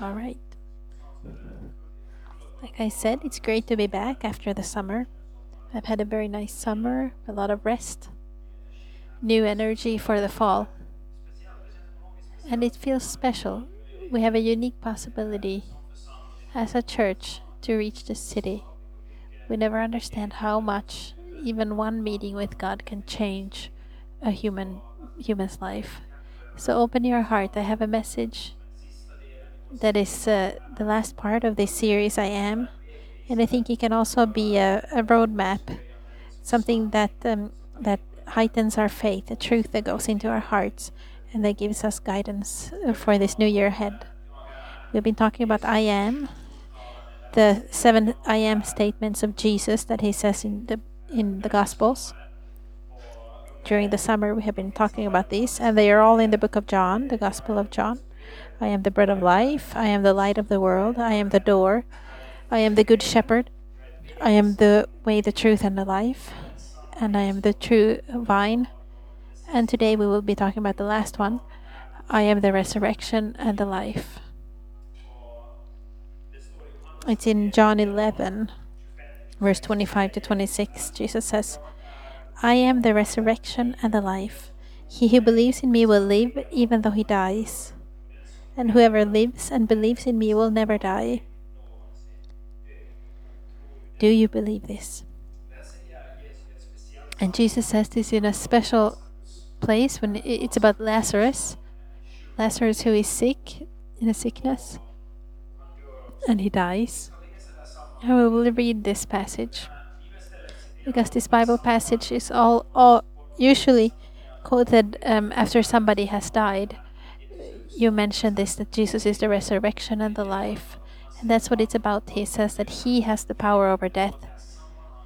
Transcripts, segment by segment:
All right. Like I said, it's great to be back after the summer. I've had a very nice summer, a lot of rest, new energy for the fall. And it feels special. We have a unique possibility as a church to reach the city. We never understand how much even one meeting with God can change a human human's life. So open your heart. I have a message that is uh, the last part of this series I am. And I think it can also be a, a roadmap something that um, that heightens our faith a truth that goes into our hearts and that gives us guidance uh, for this new year ahead. We've been talking about I am the seven I am statements of Jesus that he says in the in the gospels. During the summer we have been talking about these and they are all in the book of John the gospel of John I am the bread of life. I am the light of the world. I am the door. I am the good shepherd. I am the way, the truth, and the life. And I am the true vine. And today we will be talking about the last one. I am the resurrection and the life. It's in John 11, verse 25 to 26. Jesus says, I am the resurrection and the life. He who believes in me will live even though he dies and whoever lives and believes in me will never die. Do you believe this? And Jesus says this in a special place when it's about Lazarus. Lazarus, who is sick in a sickness, and he dies. And we will read this passage because this Bible passage is all, all usually quoted um, after somebody has died you mentioned this that Jesus is the resurrection and the life. And that's what it's about. He says that he has the power over death.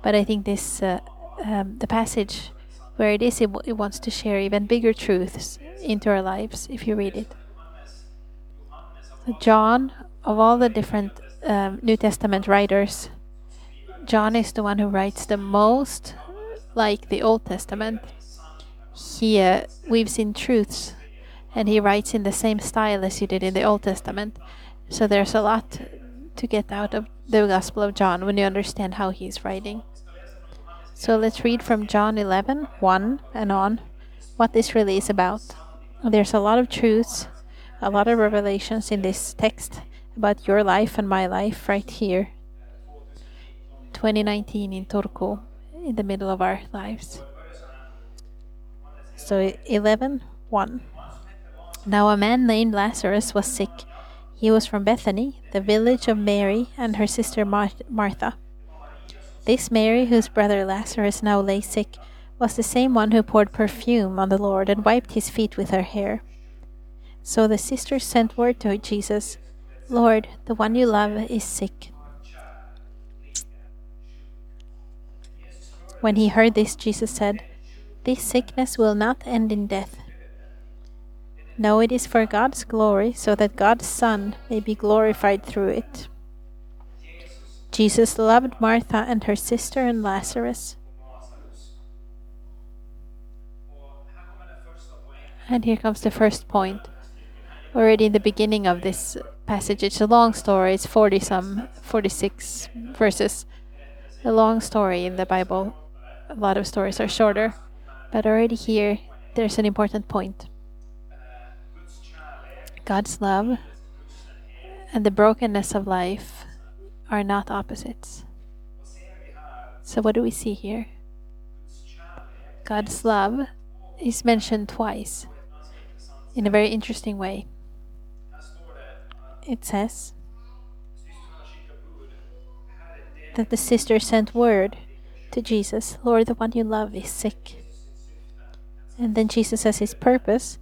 But I think this, uh, um, the passage where it is, it, it wants to share even bigger truths into our lives if you read it. John, of all the different um, New Testament writers, John is the one who writes the most like the Old Testament. He uh, weaves in truths and he writes in the same style as he did in the Old Testament. So there's a lot to get out of the Gospel of John when you understand how he's writing. So let's read from John 11 1 and on what this really is about. There's a lot of truths, a lot of revelations in this text about your life and my life right here. 2019 in Turku, in the middle of our lives. So 11 1. Now a man named Lazarus was sick. He was from Bethany, the village of Mary and her sister Mar Martha. This Mary, whose brother Lazarus now lay sick, was the same one who poured perfume on the Lord and wiped his feet with her hair. So the sisters sent word to Jesus, Lord, the one you love is sick. When he heard this, Jesus said, This sickness will not end in death no, it is for God's glory, so that God's Son may be glorified through it. Jesus loved Martha and her sister and Lazarus. And here comes the first point. Already in the beginning of this passage, it's a long story, it's 40 some, 46 verses. A long story in the Bible. A lot of stories are shorter. But already here, there's an important point. God's love and the brokenness of life are not opposites. So, what do we see here? God's love is mentioned twice in a very interesting way. It says that the sister sent word to Jesus, Lord, the one you love is sick. And then Jesus says his purpose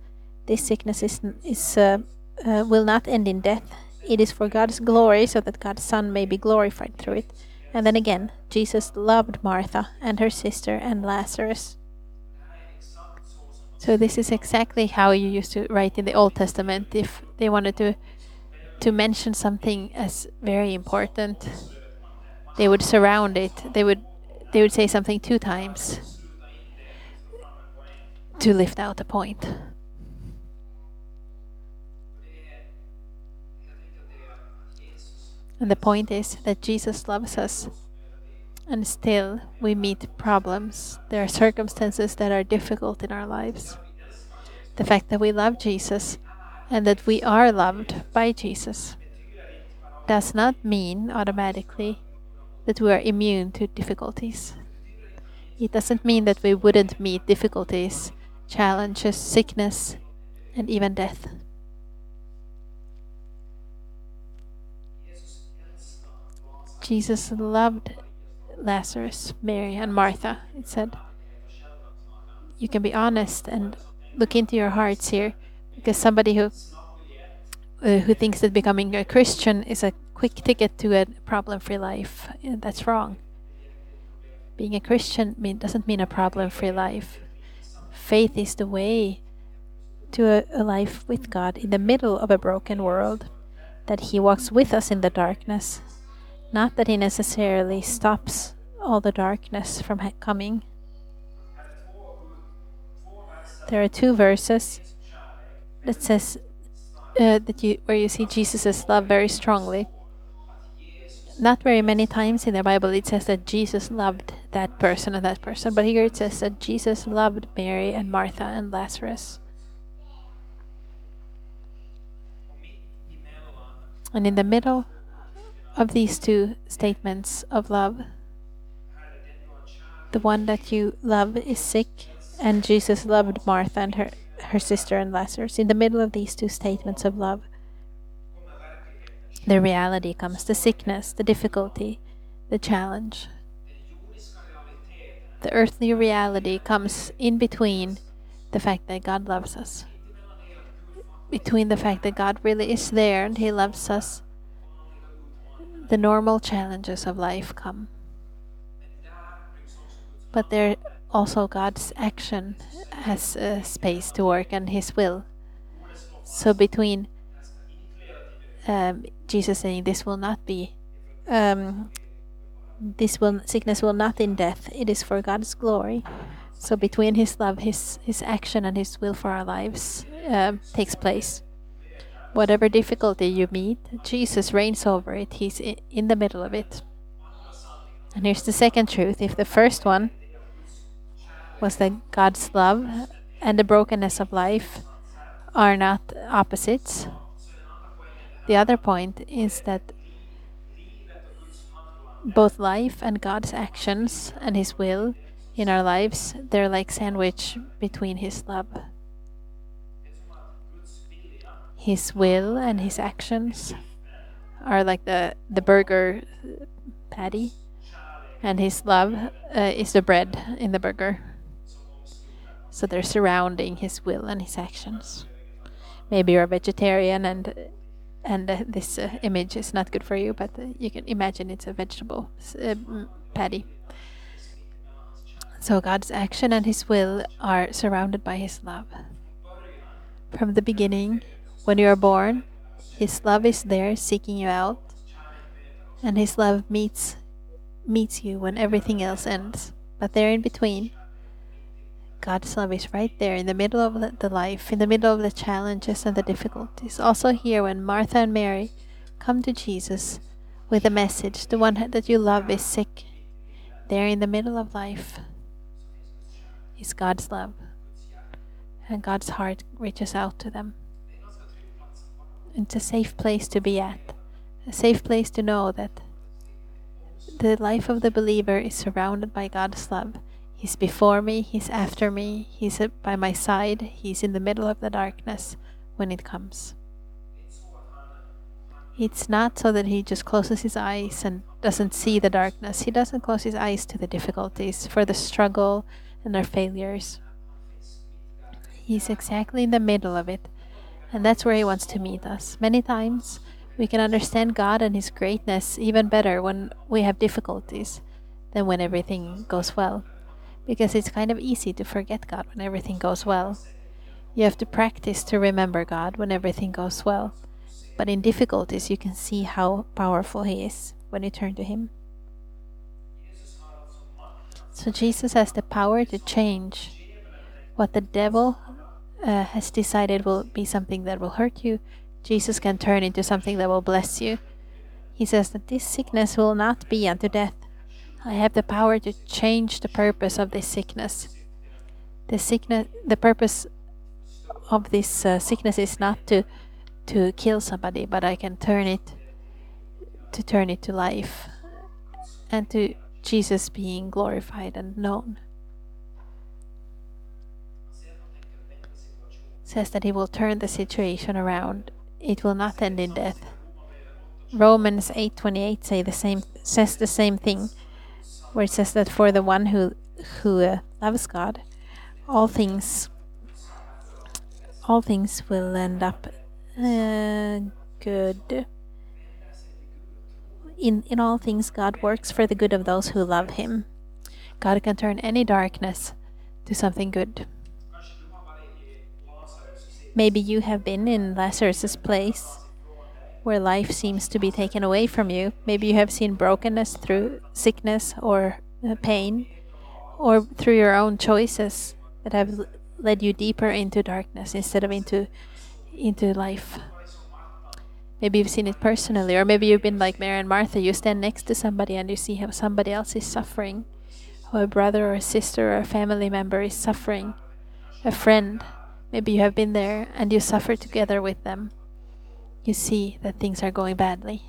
this sickness is, is uh, uh, will not end in death. It is for God's glory, so that God's Son may be glorified through it. And then again, Jesus loved Martha and her sister and Lazarus. So this is exactly how you used to write in the Old Testament if they wanted to to mention something as very important. They would surround it. They would they would say something two times to lift out a point. And the point is that Jesus loves us. And still, we meet problems. There are circumstances that are difficult in our lives. The fact that we love Jesus and that we are loved by Jesus does not mean automatically that we are immune to difficulties. It doesn't mean that we wouldn't meet difficulties, challenges, sickness, and even death. Jesus loved Lazarus, Mary, and Martha. It said, You can be honest and look into your hearts here, because somebody who uh, who thinks that becoming a Christian is a quick ticket to a problem-free life, that's wrong. Being a Christian mean, doesn't mean a problem-free life. Faith is the way to a, a life with God in the middle of a broken world. That He walks with us in the darkness not that he necessarily stops all the darkness from coming. There are two verses that says uh, that you where you see Jesus' love very strongly. Not very many times in the Bible it says that Jesus loved that person and that person, but here it says that Jesus loved Mary and Martha and Lazarus. And in the middle of these two statements of love. The one that you love is sick, and Jesus loved Martha and her, her sister and Lazarus. In the middle of these two statements of love, the reality comes the sickness, the difficulty, the challenge. The earthly reality comes in between the fact that God loves us, between the fact that God really is there and He loves us the normal challenges of life come. But there also God's action has a space to work and His will. So between um, Jesus saying this will not be, um, this will sickness will not in death. It is for God's glory. So between His love, His His action, and His will for our lives uh, takes place. Whatever difficulty you meet, Jesus reigns over it. He's in the middle of it. And here's the second truth. If the first one was that God's love and the brokenness of life are not opposites, the other point is that both life and God's actions and His will in our lives, they're like sandwich between His love his will and his actions are like the the burger patty and his love uh, is the bread in the burger. So they're surrounding his will and his actions. Maybe you're a vegetarian and and uh, this uh, image is not good for you but uh, you can imagine it's a vegetable uh, patty. So god's action and his will are surrounded by his love. From the beginning when you are born, His love is there seeking you out, and His love meets meets you when everything else ends. But there in between, God's love is right there in the middle of the life, in the middle of the challenges and the difficulties. Also, here when Martha and Mary come to Jesus with a message, the one that you love is sick. There in the middle of life is God's love, and God's heart reaches out to them. It's a safe place to be at, a safe place to know that the life of the believer is surrounded by God's love. He's before me, He's after me, He's by my side, He's in the middle of the darkness when it comes. It's not so that He just closes His eyes and doesn't see the darkness. He doesn't close His eyes to the difficulties, for the struggle and our failures. He's exactly in the middle of it and that's where He wants to meet us. Many times we can understand God and His greatness even better when we have difficulties than when everything goes well. Because it's kind of easy to forget God when everything goes well. You have to practice to remember God when everything goes well. But in difficulties, you can see how powerful He is when you turn to Him. So Jesus has the power to change what the devil uh, has decided will be something that will hurt you, Jesus can turn into something that will bless you. He says that this sickness will not be unto death. I have the power to change the purpose of this sickness. The sickness, the purpose of this uh, sickness is not to to kill somebody, but I can turn it to turn it to life and to Jesus being glorified and known. Says that he will turn the situation around. It will not end in death. Romans 8:28 say the same says the same thing where it says that for the one who who uh, loves God all things all things will end up uh, good in in all things God works for the good of those who love him. God can turn any darkness to something good. Maybe you have been in Lazarus's place where life seems to be taken away from you. Maybe you have seen brokenness through sickness or uh, pain or through your own choices that have led you deeper into darkness instead of into into life. Maybe you've seen it personally, or maybe you've been like Mary and Martha. You stand next to somebody and you see how somebody else is suffering, or a brother or a sister or a family member is suffering, a friend. Maybe you have been there and you suffer together with them. You see that things are going badly.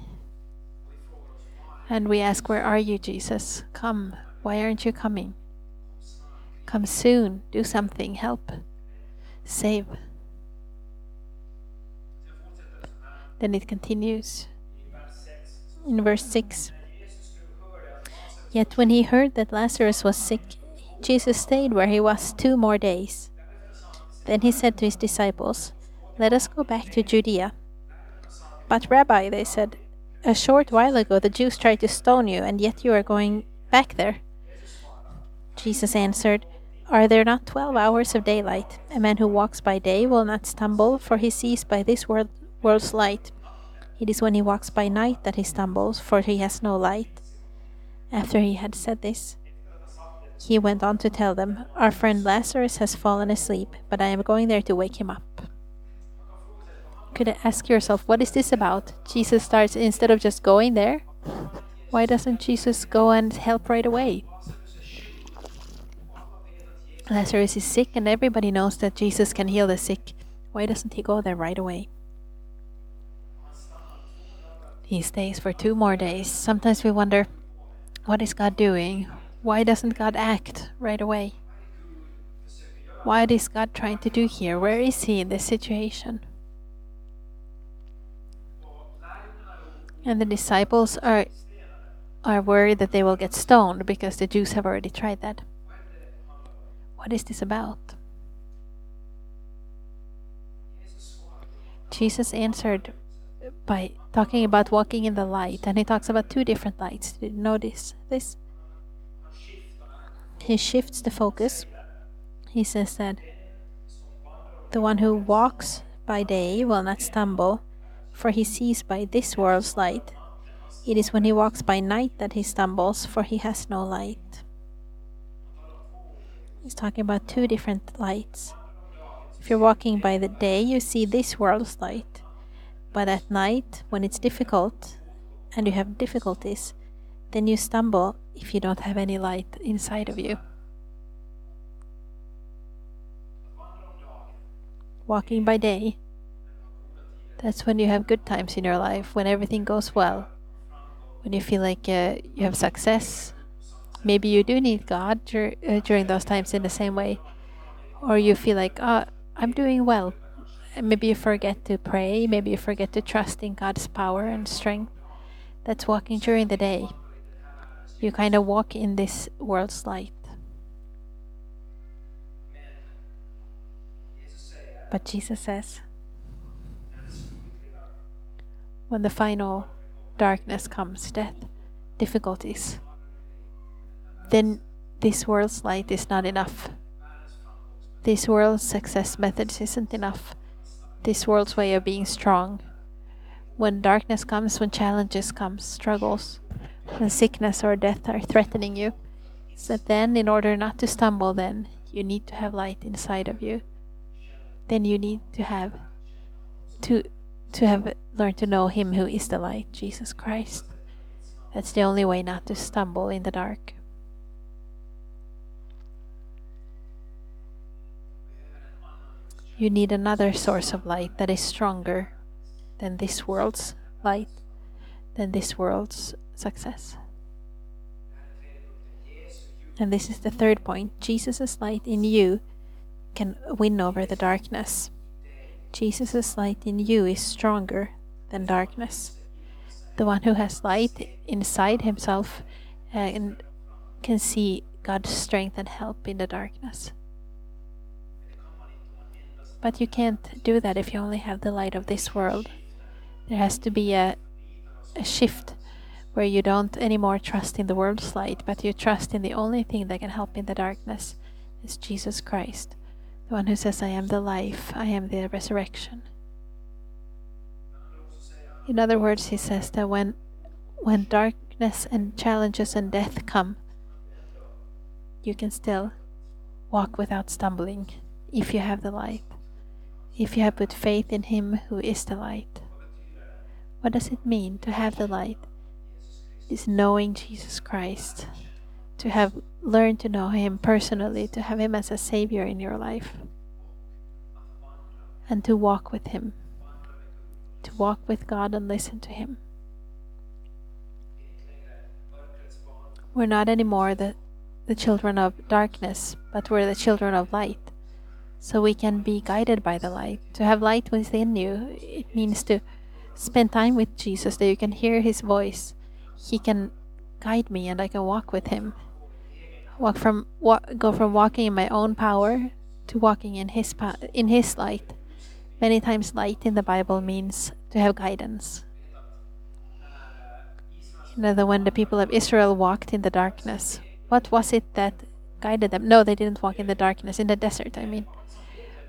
And we ask, Where are you, Jesus? Come. Why aren't you coming? Come soon. Do something. Help. Save. Then it continues in verse 6. Yet when he heard that Lazarus was sick, Jesus stayed where he was two more days. Then he said to his disciples, Let us go back to Judea. But, Rabbi, they said, a short while ago the Jews tried to stone you, and yet you are going back there. Jesus answered, Are there not twelve hours of daylight? A man who walks by day will not stumble, for he sees by this world world's light. It is when he walks by night that he stumbles, for he has no light. After he had said this, he went on to tell them, Our friend Lazarus has fallen asleep, but I am going there to wake him up. Could I ask yourself, what is this about? Jesus starts, instead of just going there, why doesn't Jesus go and help right away? Lazarus is sick, and everybody knows that Jesus can heal the sick. Why doesn't he go there right away? He stays for two more days. Sometimes we wonder, what is God doing? Why doesn't God act right away? What is God trying to do here? Where is He in this situation? And the disciples are are worried that they will get stoned because the Jews have already tried that. What is this about? Jesus answered by talking about walking in the light, and he talks about two different lights. Did you notice this? He shifts the focus. He says that the one who walks by day will not stumble, for he sees by this world's light. It is when he walks by night that he stumbles, for he has no light. He's talking about two different lights. If you're walking by the day, you see this world's light. But at night, when it's difficult and you have difficulties, then you stumble if you don't have any light inside of you. Walking by day, that's when you have good times in your life, when everything goes well, when you feel like uh, you have success. Maybe you do need God dur- uh, during those times in the same way, or you feel like, oh, I'm doing well, maybe you forget to pray, maybe you forget to trust in God's power and strength. That's walking during the day. You kind of walk in this world's light. But Jesus says, when the final darkness comes, death, difficulties, then this world's light is not enough. This world's success methods isn't enough this world's way of being strong. When darkness comes, when challenges come, struggles, when sickness or death are threatening you, so then in order not to stumble then you need to have light inside of you. Then you need to have to to have learned to know Him who is the light, Jesus Christ. That's the only way not to stumble in the dark. You need another source of light that is stronger than this world's light, than this world's success. And this is the third point Jesus' light in you can win over the darkness. Jesus' light in you is stronger than darkness. The one who has light inside himself uh, and can see God's strength and help in the darkness. But you can't do that if you only have the light of this world. There has to be a, a shift where you don't anymore trust in the world's light, but you trust in the only thing that can help in the darkness is Jesus Christ, the one who says, I am the life, I am the resurrection. In other words, he says that when when darkness and challenges and death come, you can still walk without stumbling if you have the light if you have put faith in Him who is the light. What does it mean to have the light? Is knowing Jesus Christ, to have learned to know Him personally, to have Him as a Savior in your life, and to walk with Him, to walk with God and listen to Him. We're not anymore the, the children of darkness, but we're the children of light so we can be guided by the light. To have light within you, it means to spend time with Jesus, that you can hear His voice. He can guide me, and I can walk with Him. Walk from go from walking in my own power to walking in His in His light. Many times, light in the Bible means to have guidance. You know, when the people of Israel walked in the darkness, what was it that guided them? No, they didn't walk in the darkness in the desert. I mean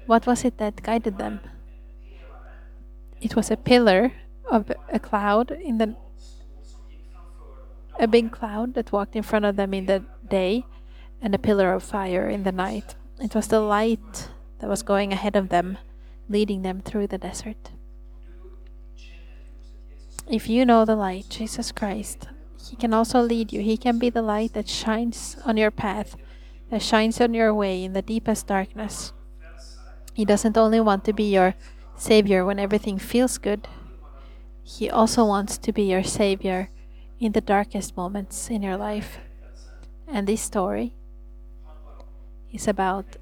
what was it that guided them? It was a pillar of a cloud in the a big cloud that walked in front of them in the day and a pillar of fire in the night. It was the light that was going ahead of them, leading them through the desert. If you know the light, Jesus Christ, He can also lead you. He can be the light that shines on your path, that shines on your way in the deepest darkness. He doesn't only want to be your savior when everything feels good, He also wants to be your savior in the darkest moments in your life. And this story is about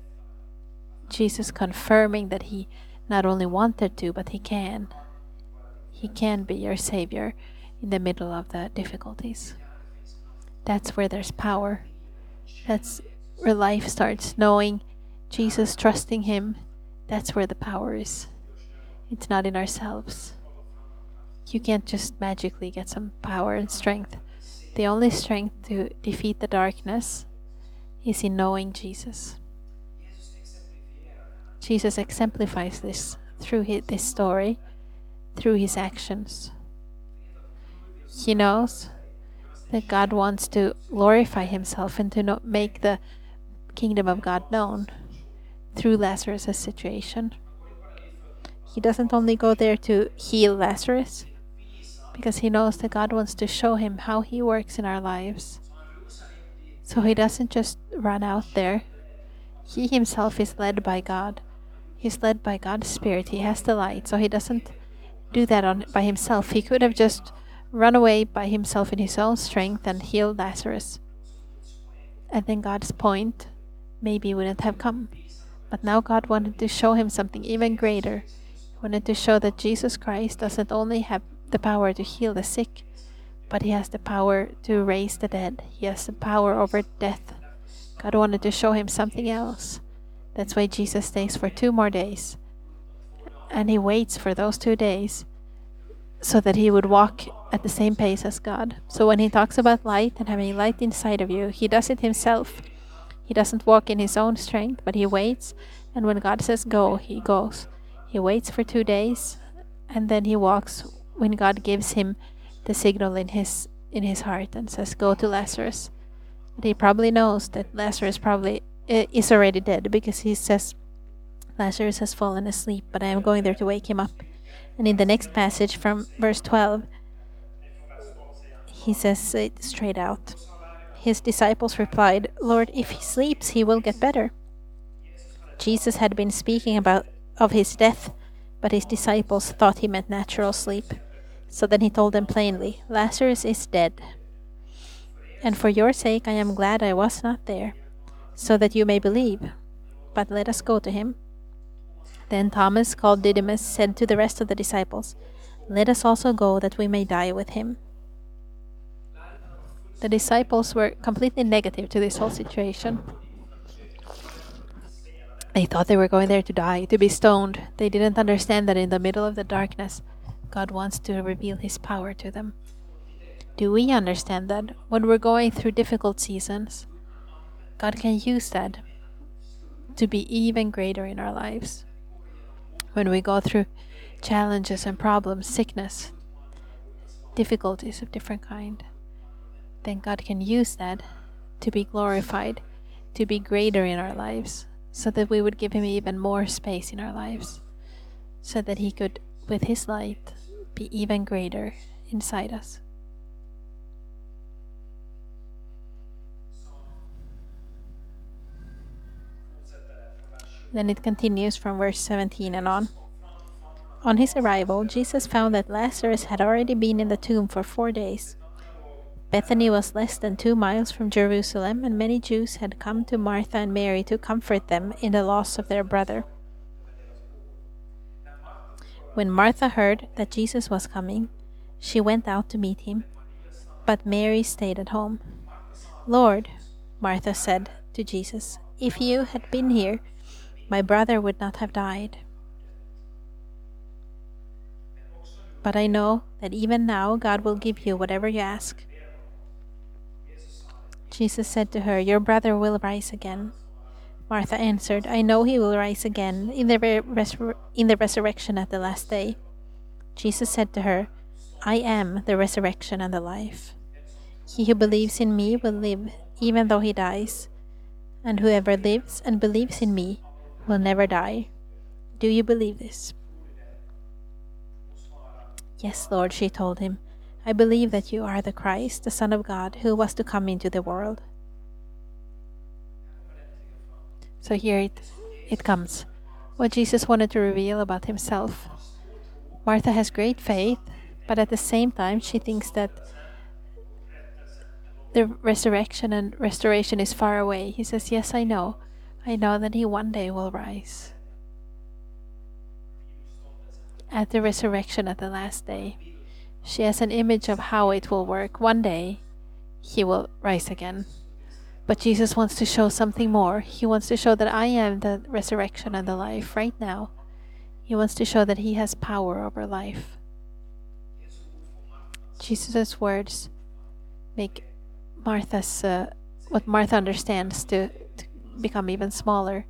Jesus confirming that He not only wanted to, but He can. He can be your savior in the middle of the difficulties. That's where there's power. That's where life starts knowing Jesus, trusting Him, that's where the power is. It's not in ourselves. You can't just magically get some power and strength. The only strength to defeat the darkness is in knowing Jesus. Jesus exemplifies this through his, this story, through his actions. He knows that God wants to glorify himself and to make the kingdom of God known through Lazarus' situation. He doesn't only go there to heal Lazarus, because he knows that God wants to show him how he works in our lives. So he doesn't just run out there. He himself is led by God. He's led by God's Spirit. He has the light, so he doesn't do that on by himself. He could have just run away by himself in his own strength and healed Lazarus. And then God's point maybe wouldn't have come. But now God wanted to show him something even greater. He wanted to show that Jesus Christ doesn't only have the power to heal the sick, but he has the power to raise the dead. He has the power over death. God wanted to show him something else. That's why Jesus stays for two more days. And he waits for those two days so that he would walk at the same pace as God. So when he talks about light and having light inside of you, he does it himself. He doesn't walk in his own strength, but he waits. And when God says go, he goes. He waits for two days, and then he walks when God gives him the signal in his in his heart and says, "Go to Lazarus." But he probably knows that Lazarus probably is already dead because he says, "Lazarus has fallen asleep, but I am going there to wake him up." And in the next passage from verse 12, he says it straight out. His disciples replied, Lord, if he sleeps, he will get better. Jesus had been speaking about of his death, but his disciples thought he meant natural sleep. So then he told them plainly, Lazarus is dead. And for your sake I am glad I was not there, so that you may believe. But let us go to him. Then Thomas, called Didymus, said to the rest of the disciples, Let us also go that we may die with him. The disciples were completely negative to this whole situation. They thought they were going there to die, to be stoned. They didn't understand that in the middle of the darkness, God wants to reveal His power to them. Do we understand that when we're going through difficult seasons, God can use that to be even greater in our lives? When we go through challenges and problems, sickness, difficulties of different kind then God can use that to be glorified, to be greater in our lives, so that we would give Him even more space in our lives, so that He could, with His light, be even greater inside us. Then it continues from verse 17 and on. On his arrival, Jesus found that Lazarus had already been in the tomb for four days. Bethany was less than two miles from Jerusalem, and many Jews had come to Martha and Mary to comfort them in the loss of their brother. When Martha heard that Jesus was coming, she went out to meet him, but Mary stayed at home. Lord, Martha said to Jesus, if you had been here, my brother would not have died. But I know that even now God will give you whatever you ask. Jesus said to her, Your brother will rise again. Martha answered, I know he will rise again in the, resur- in the resurrection at the last day. Jesus said to her, I am the resurrection and the life. He who believes in me will live even though he dies, and whoever lives and believes in me will never die. Do you believe this? Yes, Lord, she told him. I believe that you are the Christ, the Son of God, who was to come into the world. So here it, it comes what Jesus wanted to reveal about himself. Martha has great faith, but at the same time, she thinks that the resurrection and restoration is far away. He says, Yes, I know. I know that he one day will rise. At the resurrection at the last day. She has an image of how it will work. One day, he will rise again. But Jesus wants to show something more. He wants to show that I am the resurrection and the life right now. He wants to show that he has power over life. Jesus' words make Martha's uh, what Martha understands to, to become even smaller.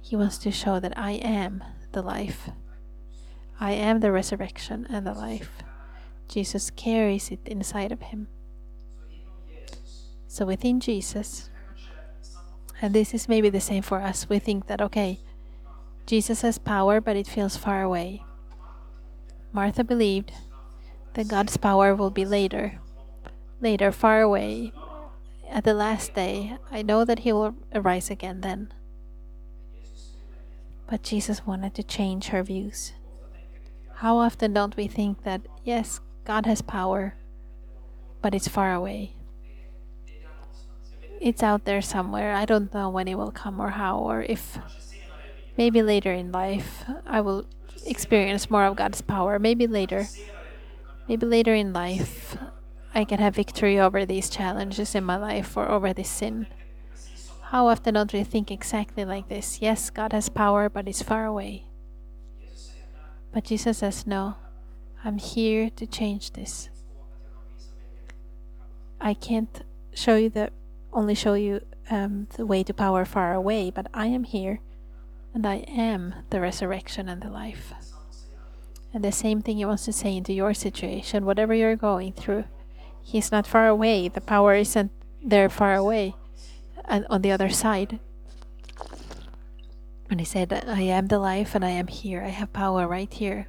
He wants to show that I am the life. I am the resurrection and the life. Jesus carries it inside of him. So within Jesus, and this is maybe the same for us, we think that, okay, Jesus has power, but it feels far away. Martha believed that God's power will be later, later, far away. At the last day, I know that He will arise again then. But Jesus wanted to change her views. How often don't we think that, yes, God has power, but it's far away? It's out there somewhere. I don't know when it will come or how, or if maybe later in life I will experience more of God's power. Maybe later. Maybe later in life I can have victory over these challenges in my life or over this sin. How often don't we think exactly like this? Yes, God has power, but it's far away. But Jesus says, No, I'm here to change this. I can't show you the only show you um, the way to power far away, but I am here and I am the resurrection and the life. And the same thing he wants to say into your situation, whatever you're going through. He's not far away. The power isn't there far away and on the other side. And he said, I am the life and I am here. I have power right here.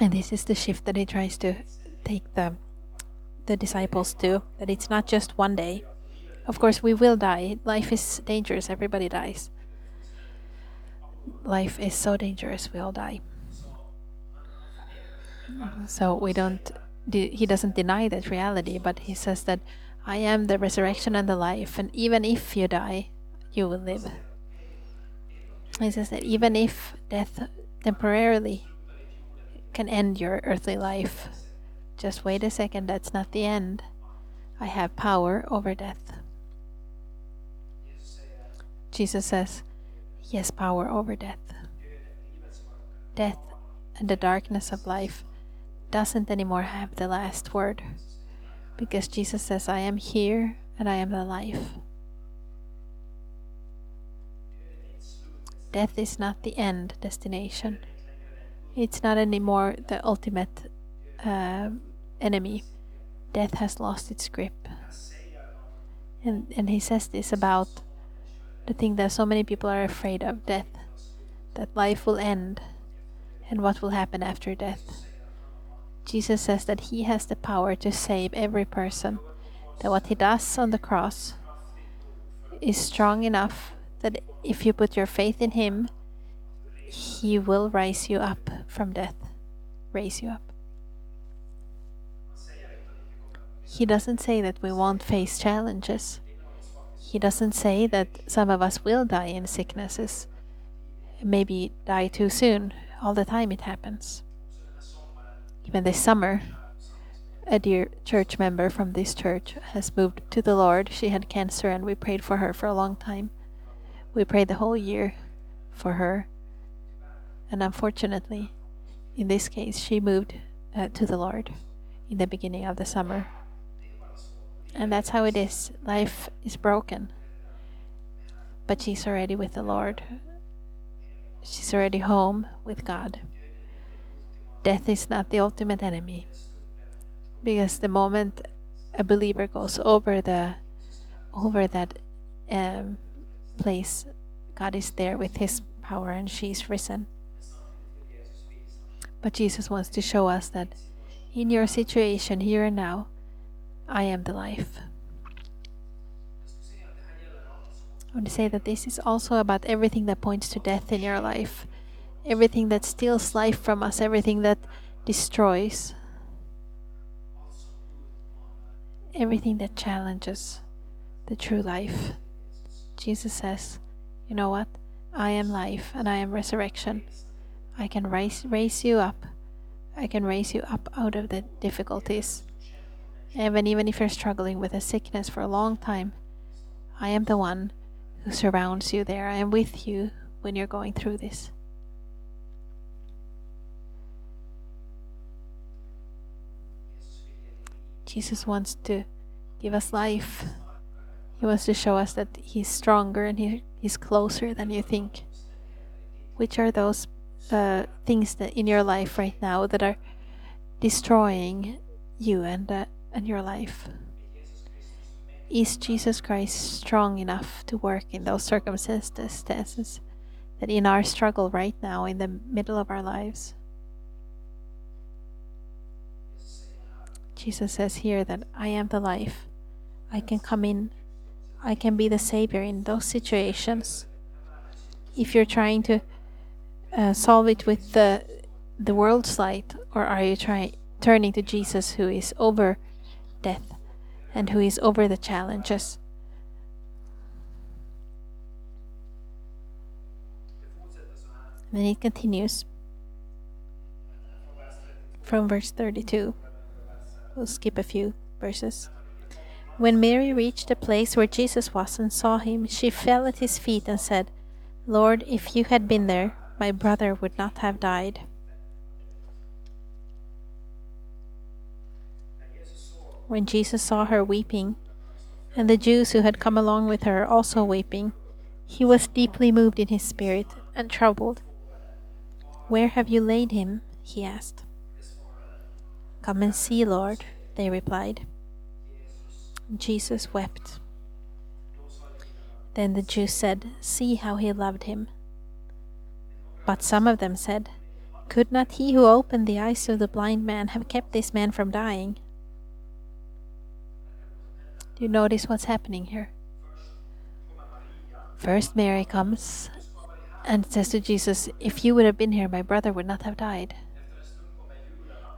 And this is the shift that he tries to take the the disciples to that it's not just one day. Of course, we will die. Life is dangerous. Everybody dies. Life is so dangerous. We all die. So we don't. He doesn't deny that reality, but he says that I am the resurrection and the life, and even if you die, you will live. He says that even if death temporarily can end your earthly life, just wait a second, that's not the end. I have power over death. Jesus says, has power over death. Death and the darkness of life doesn't anymore have the last word because Jesus says, I am here and I am the life. Death is not the end destination. It's not anymore the ultimate uh, enemy. Death has lost its grip. And, and he says this about the thing that so many people are afraid of death, that life will end, and what will happen after death. Jesus says that he has the power to save every person, that what he does on the cross is strong enough that if you put your faith in him, he will raise you up from death, raise you up. He doesn't say that we won't face challenges. He doesn't say that some of us will die in sicknesses, maybe die too soon. All the time it happens. Even this summer, a dear church member from this church has moved to the Lord. She had cancer and we prayed for her for a long time. We prayed the whole year for her. And unfortunately, in this case, she moved uh, to the Lord in the beginning of the summer. And that's how it is. Life is broken. But she's already with the Lord. She's already home with God. Death is not the ultimate enemy. Because the moment a believer goes over the over that um, place, God is there with his power and she's risen. But Jesus wants to show us that in your situation here and now, I am the life. I want to say that this is also about everything that points to death in your life, everything that steals life from us, everything that destroys, everything that challenges the true life. Jesus says, You know what? I am life and I am resurrection. I can raise, raise you up. I can raise you up out of the difficulties. Even even if you're struggling with a sickness for a long time, I am the one who surrounds you there. I am with you when you're going through this. Jesus wants to give us life. He wants to show us that He's stronger and he, He's closer than you think. Which are those uh, things that in your life right now that are destroying you and uh, and your life? Is Jesus Christ strong enough to work in those circumstances that in our struggle right now, in the middle of our lives? Jesus says here that I am the life. I can come in, I can be the Savior in those situations. If you're trying to uh, solve it with the the world's light, or are you trying turning to Jesus, who is over death and who is over the challenges. then it continues from verse 32. We'll skip a few verses. When Mary reached the place where Jesus was and saw him, she fell at his feet and said, Lord, if you had been there, my brother would not have died. when Jesus saw her weeping, and the Jews who had come along with her also weeping, he was deeply moved in his spirit and troubled. Where have you laid him? he asked. Come and see, Lord, they replied. Jesus wept. Then the Jews said, See how he loved him. But some of them said, Could not he who opened the eyes of the blind man have kept this man from dying? Do you notice what's happening here? First, Mary comes and says to Jesus, If you would have been here, my brother would not have died.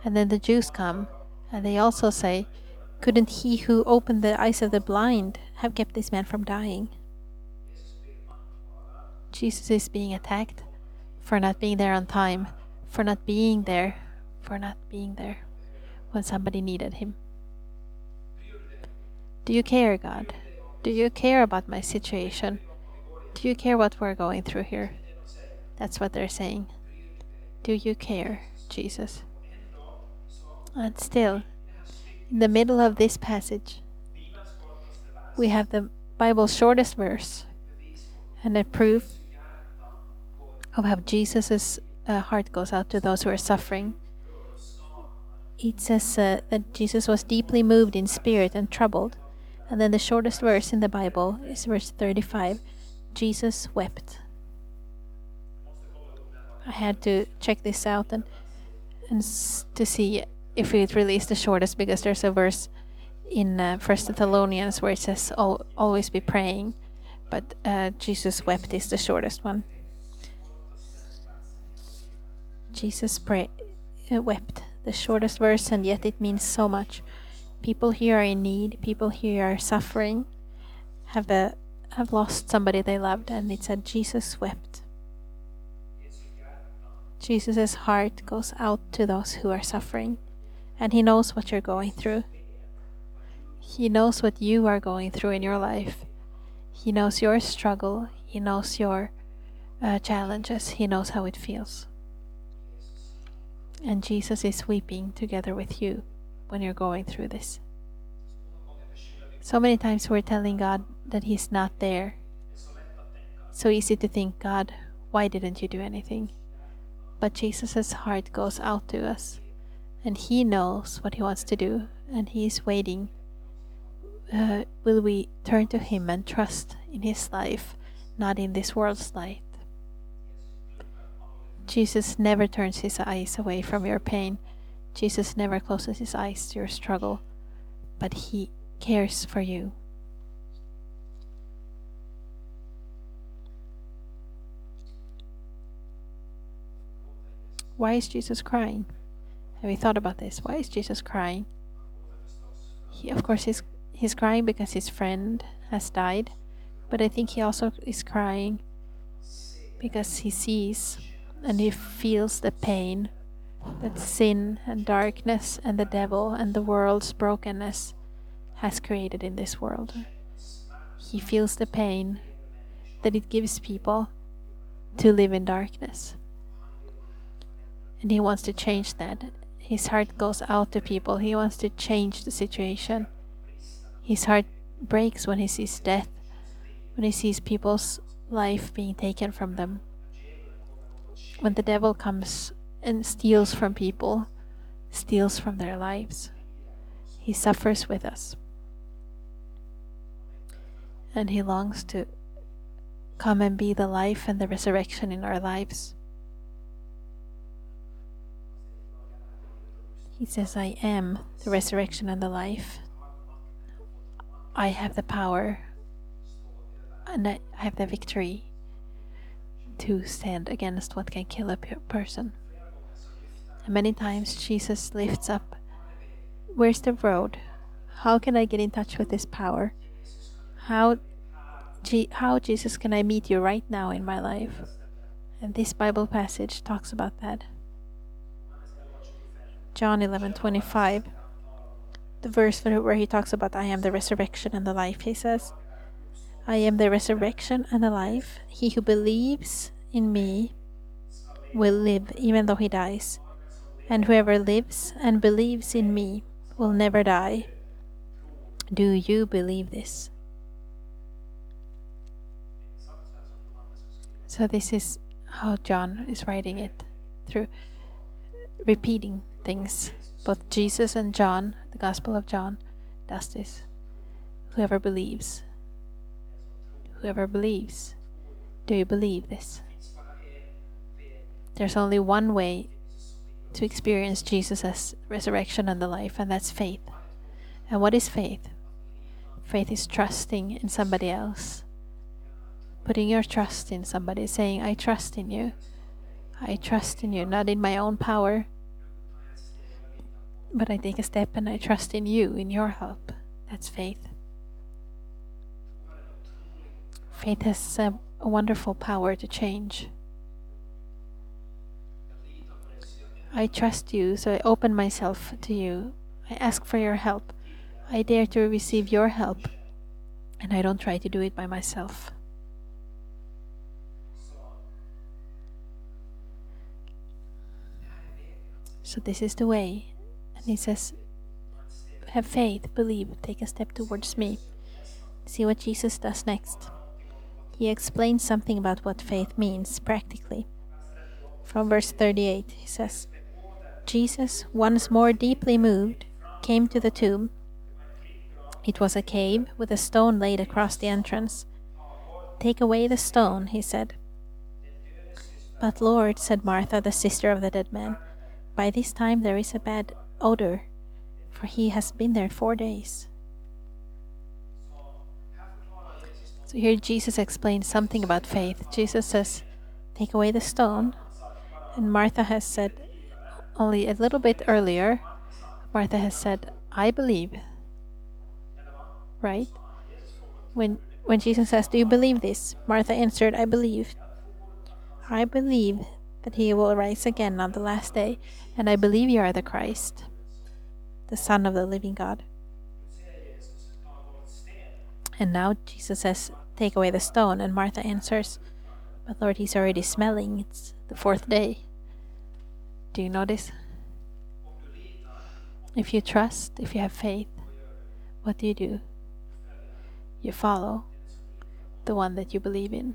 And then the Jews come and they also say, Couldn't he who opened the eyes of the blind have kept this man from dying? Jesus is being attacked for not being there on time, for not being there, for not being there when somebody needed him. Do you care, God? Do you care about my situation? Do you care what we're going through here? That's what they're saying. Do you care, Jesus? And still, in the middle of this passage, we have the Bible's shortest verse and a proof of how Jesus' uh, heart goes out to those who are suffering. It says uh, that Jesus was deeply moved in spirit and troubled. And then the shortest verse in the Bible is verse 35 Jesus wept. I had to check this out and, and to see if really is the shortest because there's a verse in uh, First Thessalonians where it says always be praying, but uh, Jesus wept is the shortest one. Jesus pray, uh, wept, the shortest verse, and yet it means so much. People here are in need. People here are suffering. Have a have lost somebody they loved, and it said Jesus wept. Jesus' heart goes out to those who are suffering, and He knows what you're going through. He knows what you are going through in your life. He knows your struggle. He knows your uh, challenges. He knows how it feels. And Jesus is weeping together with you when you're going through this. So many times we're telling God that He's not there. So easy to think, God, why didn't you do anything? But Jesus' heart goes out to us, and He knows what He wants to do, and He is waiting. Uh, will we turn to Him and trust in His life, not in this world's light? Jesus never turns his eyes away from your pain. Jesus never closes his eyes to your struggle, but he cares for you. Why is Jesus crying? Have you thought about this? Why is Jesus crying? He, of course, he's, he's crying because his friend has died, but I think he also is crying because he sees and he feels the pain that sin and darkness and the devil and the world's brokenness has created in this world. He feels the pain that it gives people to live in darkness. And he wants to change that. His heart goes out to people. He wants to change the situation. His heart breaks when he sees death, when he sees people's life being taken from them when the devil comes and steals from people, steals from their lives, he suffers with us. And he longs to come and be the life and the resurrection in our lives. He says, I am the resurrection and the life. I have the power and I have the victory to stand against what can kill a person. And many times Jesus lifts up, Where's the road? How can I get in touch with this power? How, how Jesus can I meet you right now in my life? And this Bible passage talks about that. John 11:25 the verse where he talks about I am the resurrection and the life he says I am the resurrection and the life. He who believes in me will live even though he dies. And whoever lives and believes in me will never die. Do you believe this? So, this is how John is writing it through repeating things. Both Jesus and John, the Gospel of John, does this. Whoever believes whoever believes. Do you believe this? There's only one way to experience Jesus as resurrection and the life, and that's faith. And what is faith? Faith is trusting in somebody else, putting your trust in somebody, saying, I trust in you. I trust in you, not in my own power, but I take a step and I trust in you, in your help. That's faith. Faith has a, a wonderful power to change. I trust you, so I open myself to you. I ask for your help. I dare to receive your help, and I don't try to do it by myself. So, this is the way. And he says, Have faith, believe, take a step towards me. See what Jesus does next. He explains something about what faith means practically. From verse 38, he says, Jesus, once more deeply moved, came to the tomb. It was a cave with a stone laid across the entrance. Take away the stone, he said. But Lord, said Martha, the sister of the dead man, by this time there is a bad odor, for he has been there four days. So here Jesus explains something about faith. Jesus says, Take away the stone. And Martha has said, only a little bit earlier, Martha has said, I believe. Right? When when Jesus says, Do you believe this? Martha answered, I believe. I believe that he will rise again on the last day, and I believe you are the Christ, the Son of the living God. And now Jesus says, Take away the stone, and Martha answers, But Lord, he's already smelling. It's the fourth day. Do you notice? If you trust, if you have faith, what do you do? You follow the one that you believe in.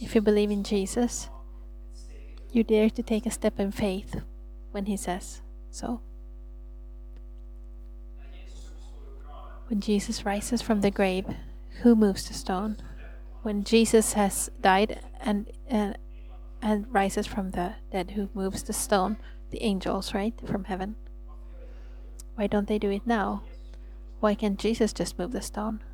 If you believe in Jesus, you dare to take a step in faith when He says so. When Jesus rises from the grave, who moves the stone? When Jesus has died and, and and rises from the dead, who moves the stone, the angels, right, from heaven. Why don't they do it now? Why can't Jesus just move the stone?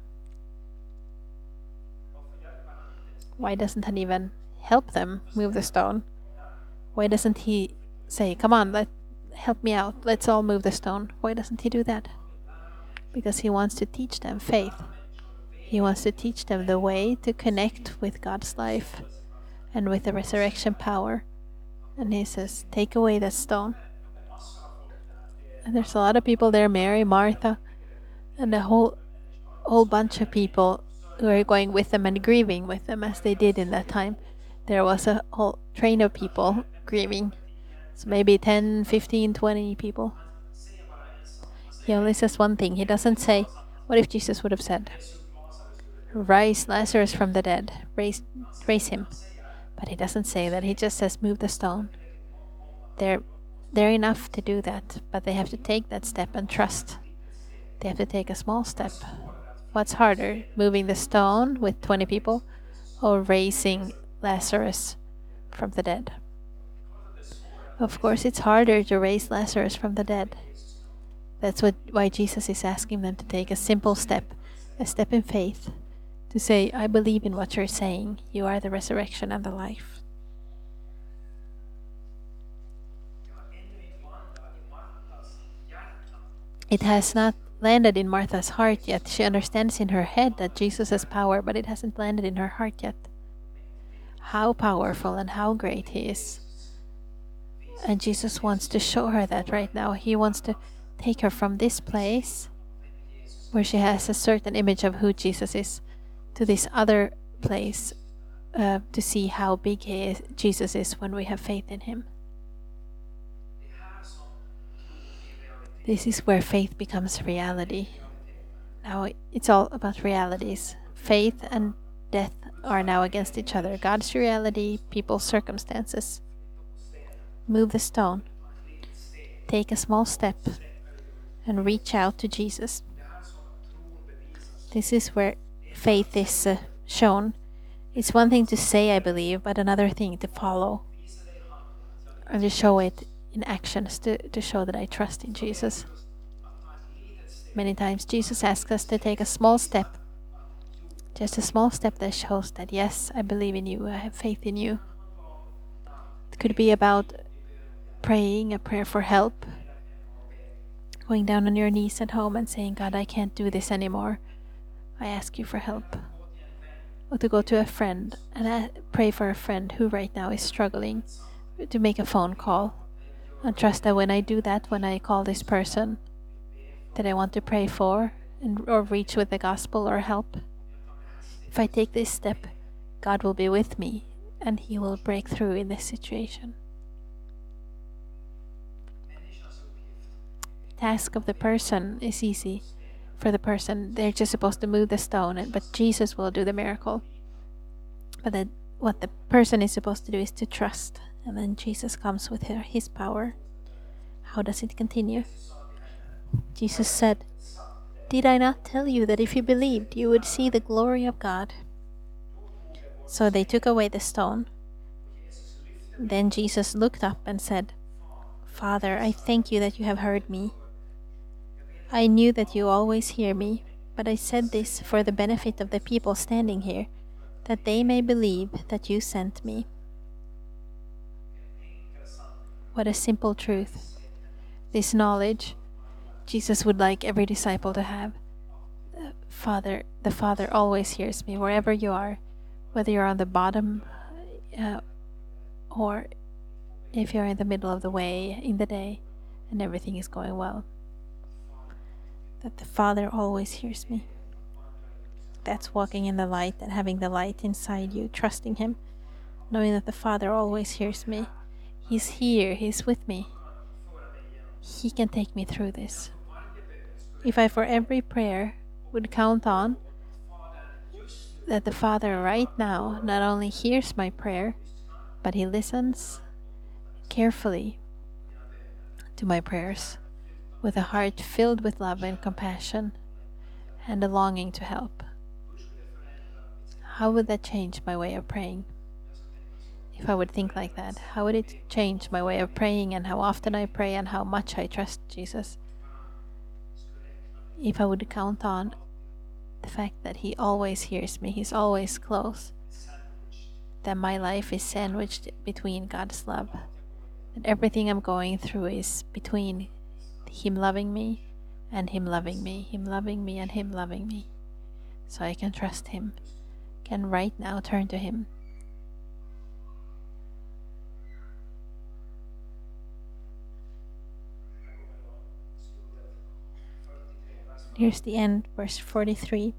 Why doesn't he even help them move the stone? Why doesn't he say, Come on, let help me out, let's all move the stone? Why doesn't he do that? Because he wants to teach them faith. He wants to teach them the way to connect with God's life and with the resurrection power. And he says, Take away that stone. And there's a lot of people there Mary, Martha, and a whole, whole bunch of people who are going with them and grieving with them as they did in that time. There was a whole train of people grieving. So maybe 10, 15, 20 people. He only says one thing. He doesn't say, What if Jesus would have said, Rise Lazarus from the dead, raise, raise him? But he doesn't say that. He just says, move the stone. They're, they're enough to do that, but they have to take that step and trust. They have to take a small step. What's harder, moving the stone with 20 people or raising Lazarus from the dead? Of course, it's harder to raise Lazarus from the dead. That's what why Jesus is asking them to take a simple step, a step in faith to say, I believe in what you're saying. You are the resurrection and the life. It has not landed in Martha's heart yet. She understands in her head that Jesus has power, but it hasn't landed in her heart yet. How powerful and how great He is. And Jesus wants to show her that right now. He wants to take her from this place where she has a certain image of who Jesus is to this other place uh, to see how big is, Jesus is when we have faith in him. This is where faith becomes reality. Now it's all about realities. Faith and death are now against each other. God's reality, people's circumstances. Move the stone. Take a small step and reach out to Jesus. This is where faith is uh, shown. It's one thing to say, I believe, but another thing to follow and to show it in actions to, to show that I trust in Jesus. Many times Jesus asks us to take a small step, just a small step that shows that, yes, I believe in you, I have faith in you. It could be about praying a prayer for help, going down on your knees at home and saying, God, I can't do this anymore. I ask you for help. Or to go to a friend and pray for a friend who right now is struggling to make a phone call. And trust that when I do that, when I call this person that I want to pray for and or reach with the gospel or help, if I take this step, God will be with me and he will break through in this situation. Task of the person is easy for the person. They're just supposed to move the stone, but Jesus will do the miracle. But then what the person is supposed to do is to trust, and then Jesus comes with his power. How does it continue? Jesus said, Did I not tell you that if you believed, you would see the glory of God? So they took away the stone. Then Jesus looked up and said, Father, I thank you that you have heard me. I knew that you always hear me, but I said this for the benefit of the people standing here, that they may believe that you sent me. What a simple truth. This knowledge Jesus would like every disciple to have. The Father, the Father always hears me wherever you are, whether you're on the bottom uh, or if you're in the middle of the way in the day and everything is going well that the Father always hears me. That's walking in the light and having the light inside you, trusting Him, knowing that the Father always hears me. He's here, He's with me. He can take me through this. If I, for every prayer, would count on that the Father right now not only hears my prayer, but He listens carefully to my prayers with a heart filled with love and compassion and a longing to help. How would that change my way of praying? If I would think like that, how would it change my way of praying and how often I pray and how much I trust Jesus? If I would count on the fact that He always hears me, He's always close, that my life is sandwiched between God's love, that everything I'm going through is between him loving me and Him loving me, Him loving me and Him loving me. So I can trust Him, can right now turn to Him. Here's the end, verse 43.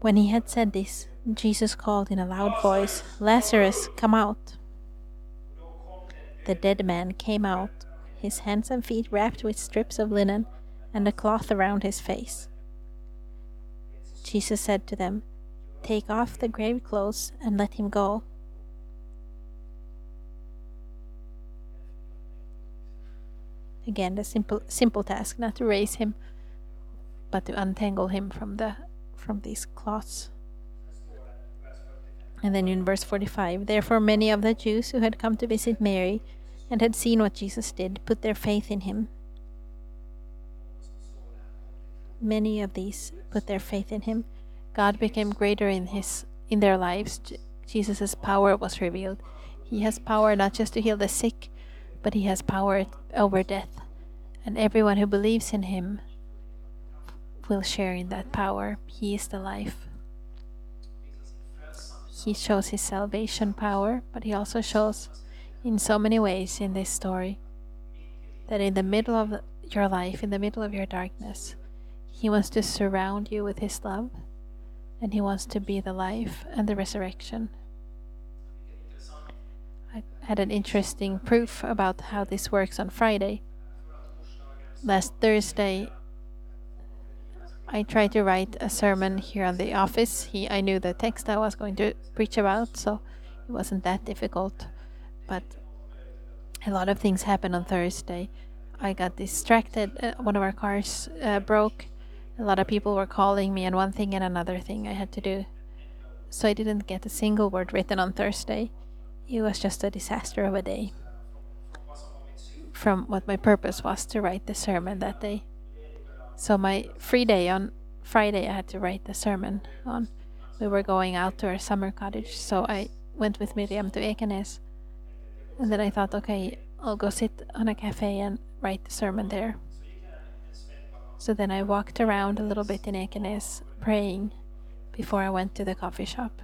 When he had said this, Jesus called in a loud voice, Lazarus, come out. The dead man came out, his hands and feet wrapped with strips of linen and a cloth around his face. Jesus said to them, Take off the grave clothes and let him go. Again, the simple simple task not to raise him, but to untangle him from the from these cloths. And then in verse 45, therefore many of the Jews who had come to visit Mary and had seen what Jesus did put their faith in him. Many of these put their faith in him. God became greater in his in their lives. Jesus' power was revealed. He has power not just to heal the sick, but he has power over death. And everyone who believes in him will share in that power. He is the life he shows his salvation power, but he also shows in so many ways in this story that in the middle of your life, in the middle of your darkness, he wants to surround you with his love and he wants to be the life and the resurrection. I had an interesting proof about how this works on Friday. Last Thursday, I tried to write a sermon here on the office. He, I knew the text I was going to preach about, so it wasn't that difficult. But a lot of things happened on Thursday. I got distracted. Uh, one of our cars uh, broke. A lot of people were calling me, and one thing and another thing I had to do. So I didn't get a single word written on Thursday. it was just a disaster of a day from what my purpose was to write the sermon that day. So my free day on Friday, I had to write the sermon on. We were going out to our summer cottage, so I went with Miriam to Ekenäs. And then I thought, okay, I'll go sit on a cafe and write the sermon there. So then I walked around a little bit in Ekenäs praying before I went to the coffee shop.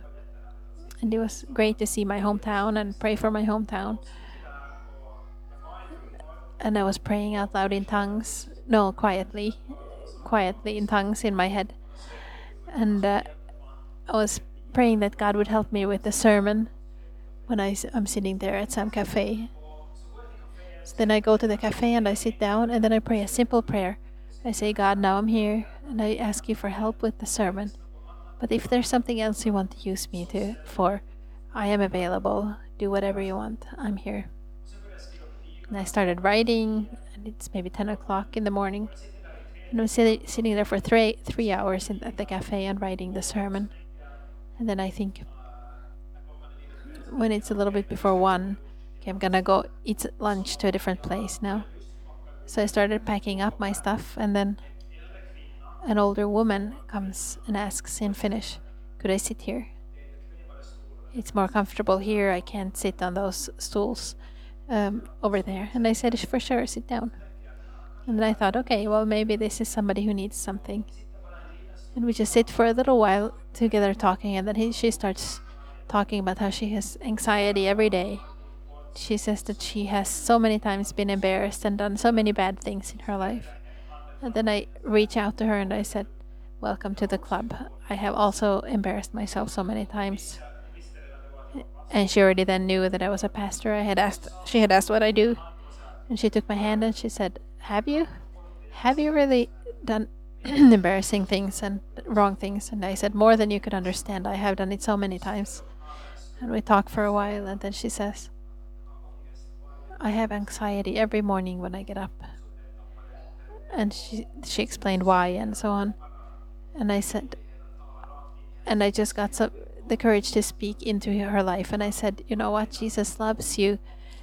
And it was great to see my hometown and pray for my hometown. And I was praying out loud in tongues, no, quietly, quietly in tongues in my head. And uh, I was praying that God would help me with the sermon when I, am sitting there at some cafe. So then I go to the cafe and I sit down and then I pray a simple prayer. I say, God, now I'm here and I ask you for help with the sermon. But if there's something else you want to use me to for, I am available. Do whatever you want. I'm here. And I started writing, and it's maybe 10 o'clock in the morning. And I was sitting there for three three hours in, at the cafe and writing the sermon. And then I think when it's a little bit before one, okay, I'm gonna go eat lunch to a different place now. So I started packing up my stuff, and then an older woman comes and asks in Finnish, "Could I sit here?" It's more comfortable here. I can't sit on those stools um, over there. And I said, "For sure, sit down." And then I thought, okay, well, maybe this is somebody who needs something. And we just sit for a little while together talking, and then he, she starts talking about how she has anxiety every day. She says that she has so many times been embarrassed and done so many bad things in her life. And then I reach out to her and I said, Welcome to the club. I have also embarrassed myself so many times. And she already then knew that I was a pastor. I had asked she had asked what I do. And she took my hand and she said, have you? Have you really done embarrassing things and wrong things? And i said more than you could understand. I have done it so many times. And we talk for a while and then she says i have anxiety every morning when i get up. And she she explained why and so on. And i said and i just got some the courage to speak into her life. And i said you know what? Jesus loves you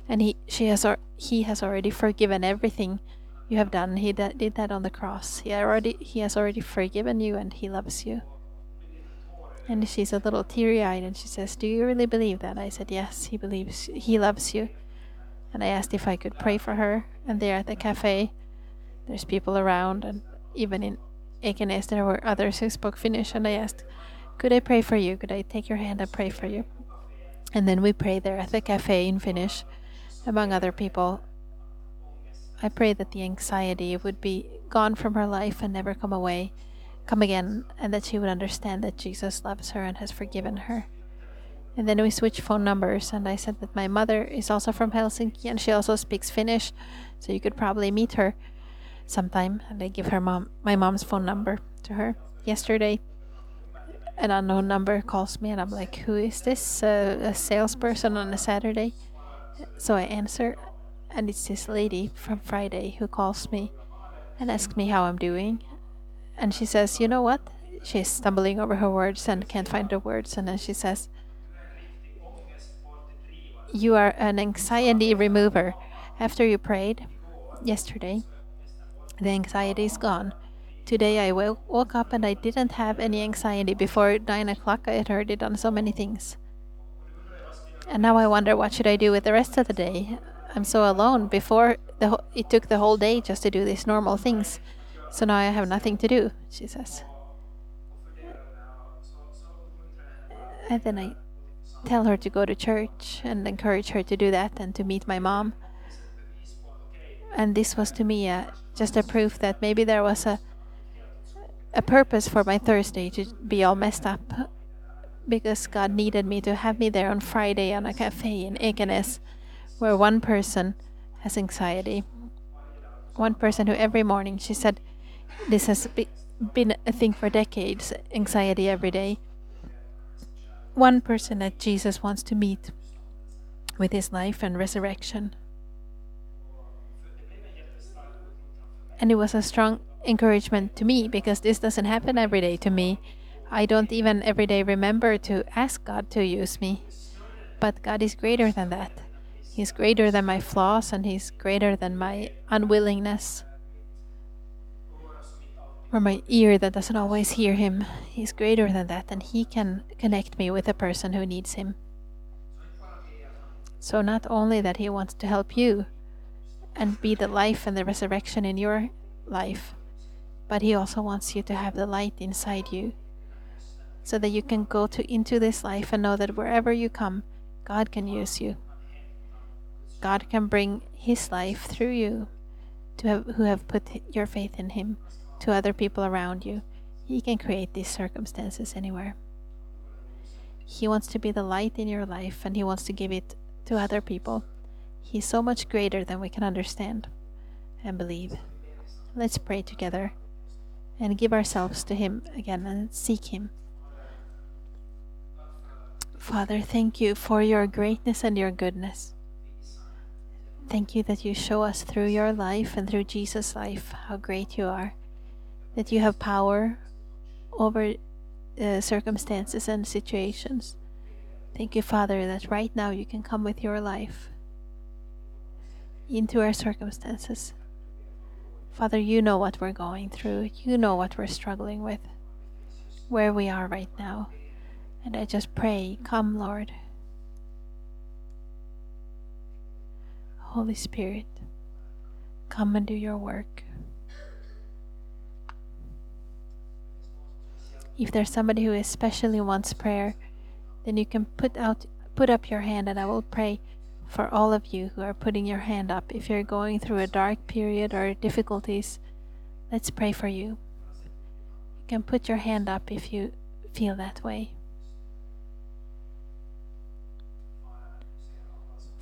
and he she has he has already forgiven everything you have done. He did that on the cross. He already he has already forgiven you and he loves you. And she's a little teary-eyed and she says, "Do you really believe that?" I said, "Yes, he believes he loves you." And I asked if I could pray for her. And there at the cafe, there's people around and even in Ekenäs there were others who spoke Finnish and I asked, "Could I pray for you? Could I take your hand and pray for you?" And then we prayed there at the cafe in Finnish among other people I pray that the anxiety would be gone from her life and never come away, come again, and that she would understand that Jesus loves her and has forgiven her. And then we switched phone numbers, and I said that my mother is also from Helsinki and she also speaks Finnish, so you could probably meet her sometime. And I give her mom my mom's phone number to her. Yesterday, an unknown number calls me, and I'm like, "Who is this? Uh, a salesperson on a Saturday?" So I answer, and it's this lady from Friday who calls me and asks me how I'm doing. And she says, You know what? She's stumbling over her words and can't find the words. And then she says, You are an anxiety remover. After you prayed yesterday, the anxiety is gone. Today I woke up and I didn't have any anxiety. Before 9 o'clock, I had heard it on so many things. And now I wonder what should I do with the rest of the day? I'm so alone. Before the it took the whole day just to do these normal things, so now I have nothing to do. She says, and then I tell her to go to church and encourage her to do that and to meet my mom. And this was to me a, just a proof that maybe there was a a purpose for my Thursday to be all messed up because God needed me to have me there on Friday on a cafe in Ekenäs where one person has anxiety. One person who every morning she said, This has be, been a thing for decades anxiety every day. One person that Jesus wants to meet with his life and resurrection. And it was a strong encouragement to me because this doesn't happen every day to me. I don't even every day remember to ask God to use me. But God is greater than that. He's greater than my flaws and He's greater than my unwillingness or my ear that doesn't always hear Him. He's greater than that and He can connect me with a person who needs Him. So, not only that He wants to help you and be the life and the resurrection in your life, but He also wants you to have the light inside you so that you can go to into this life and know that wherever you come, God can use you. God can bring His life through you to have, who have put your faith in Him to other people around you. He can create these circumstances anywhere. He wants to be the light in your life and He wants to give it to other people. He's so much greater than we can understand and believe. Let's pray together and give ourselves to Him again and seek Him. Father, thank you for your greatness and your goodness. Thank you that you show us through your life and through Jesus' life how great you are, that you have power over uh, circumstances and situations. Thank you, Father, that right now you can come with your life into our circumstances. Father, you know what we're going through, you know what we're struggling with, where we are right now. And I just pray, come, Lord. Holy Spirit, come and do your work. If there's somebody who especially wants prayer, then you can put out put up your hand and I will pray for all of you who are putting your hand up. If you're going through a dark period or difficulties, let's pray for you. You can put your hand up if you feel that way.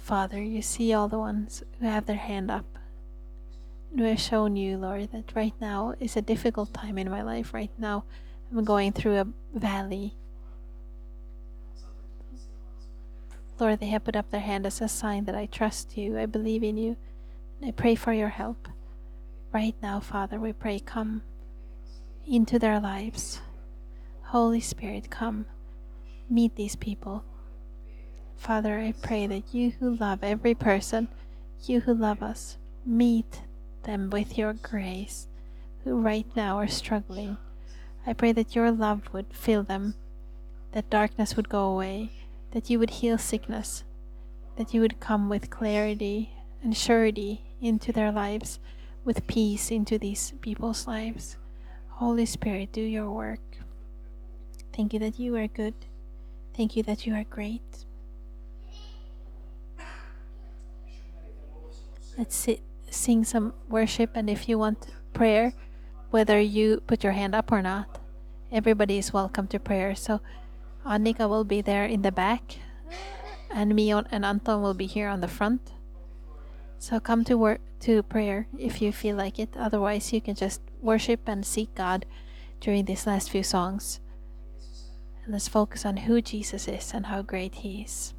Father, you see all the ones who have their hand up. And we have shown you, Lord, that right now is a difficult time in my life. Right now, I'm going through a valley. Lord, they have put up their hand as a sign that I trust you, I believe in you, and I pray for your help. Right now, Father, we pray, come into their lives. Holy Spirit, come meet these people. Father, I pray that you who love every person, you who love us, meet them with your grace, who right now are struggling. I pray that your love would fill them, that darkness would go away, that you would heal sickness, that you would come with clarity and surety into their lives, with peace into these people's lives. Holy Spirit, do your work. Thank you that you are good. Thank you that you are great. Let's sit, sing some worship, and if you want prayer, whether you put your hand up or not, everybody is welcome to prayer. So, Annika will be there in the back, and me and Anton will be here on the front. So come to work to prayer if you feel like it. Otherwise, you can just worship and seek God during these last few songs. And let's focus on who Jesus is and how great He is.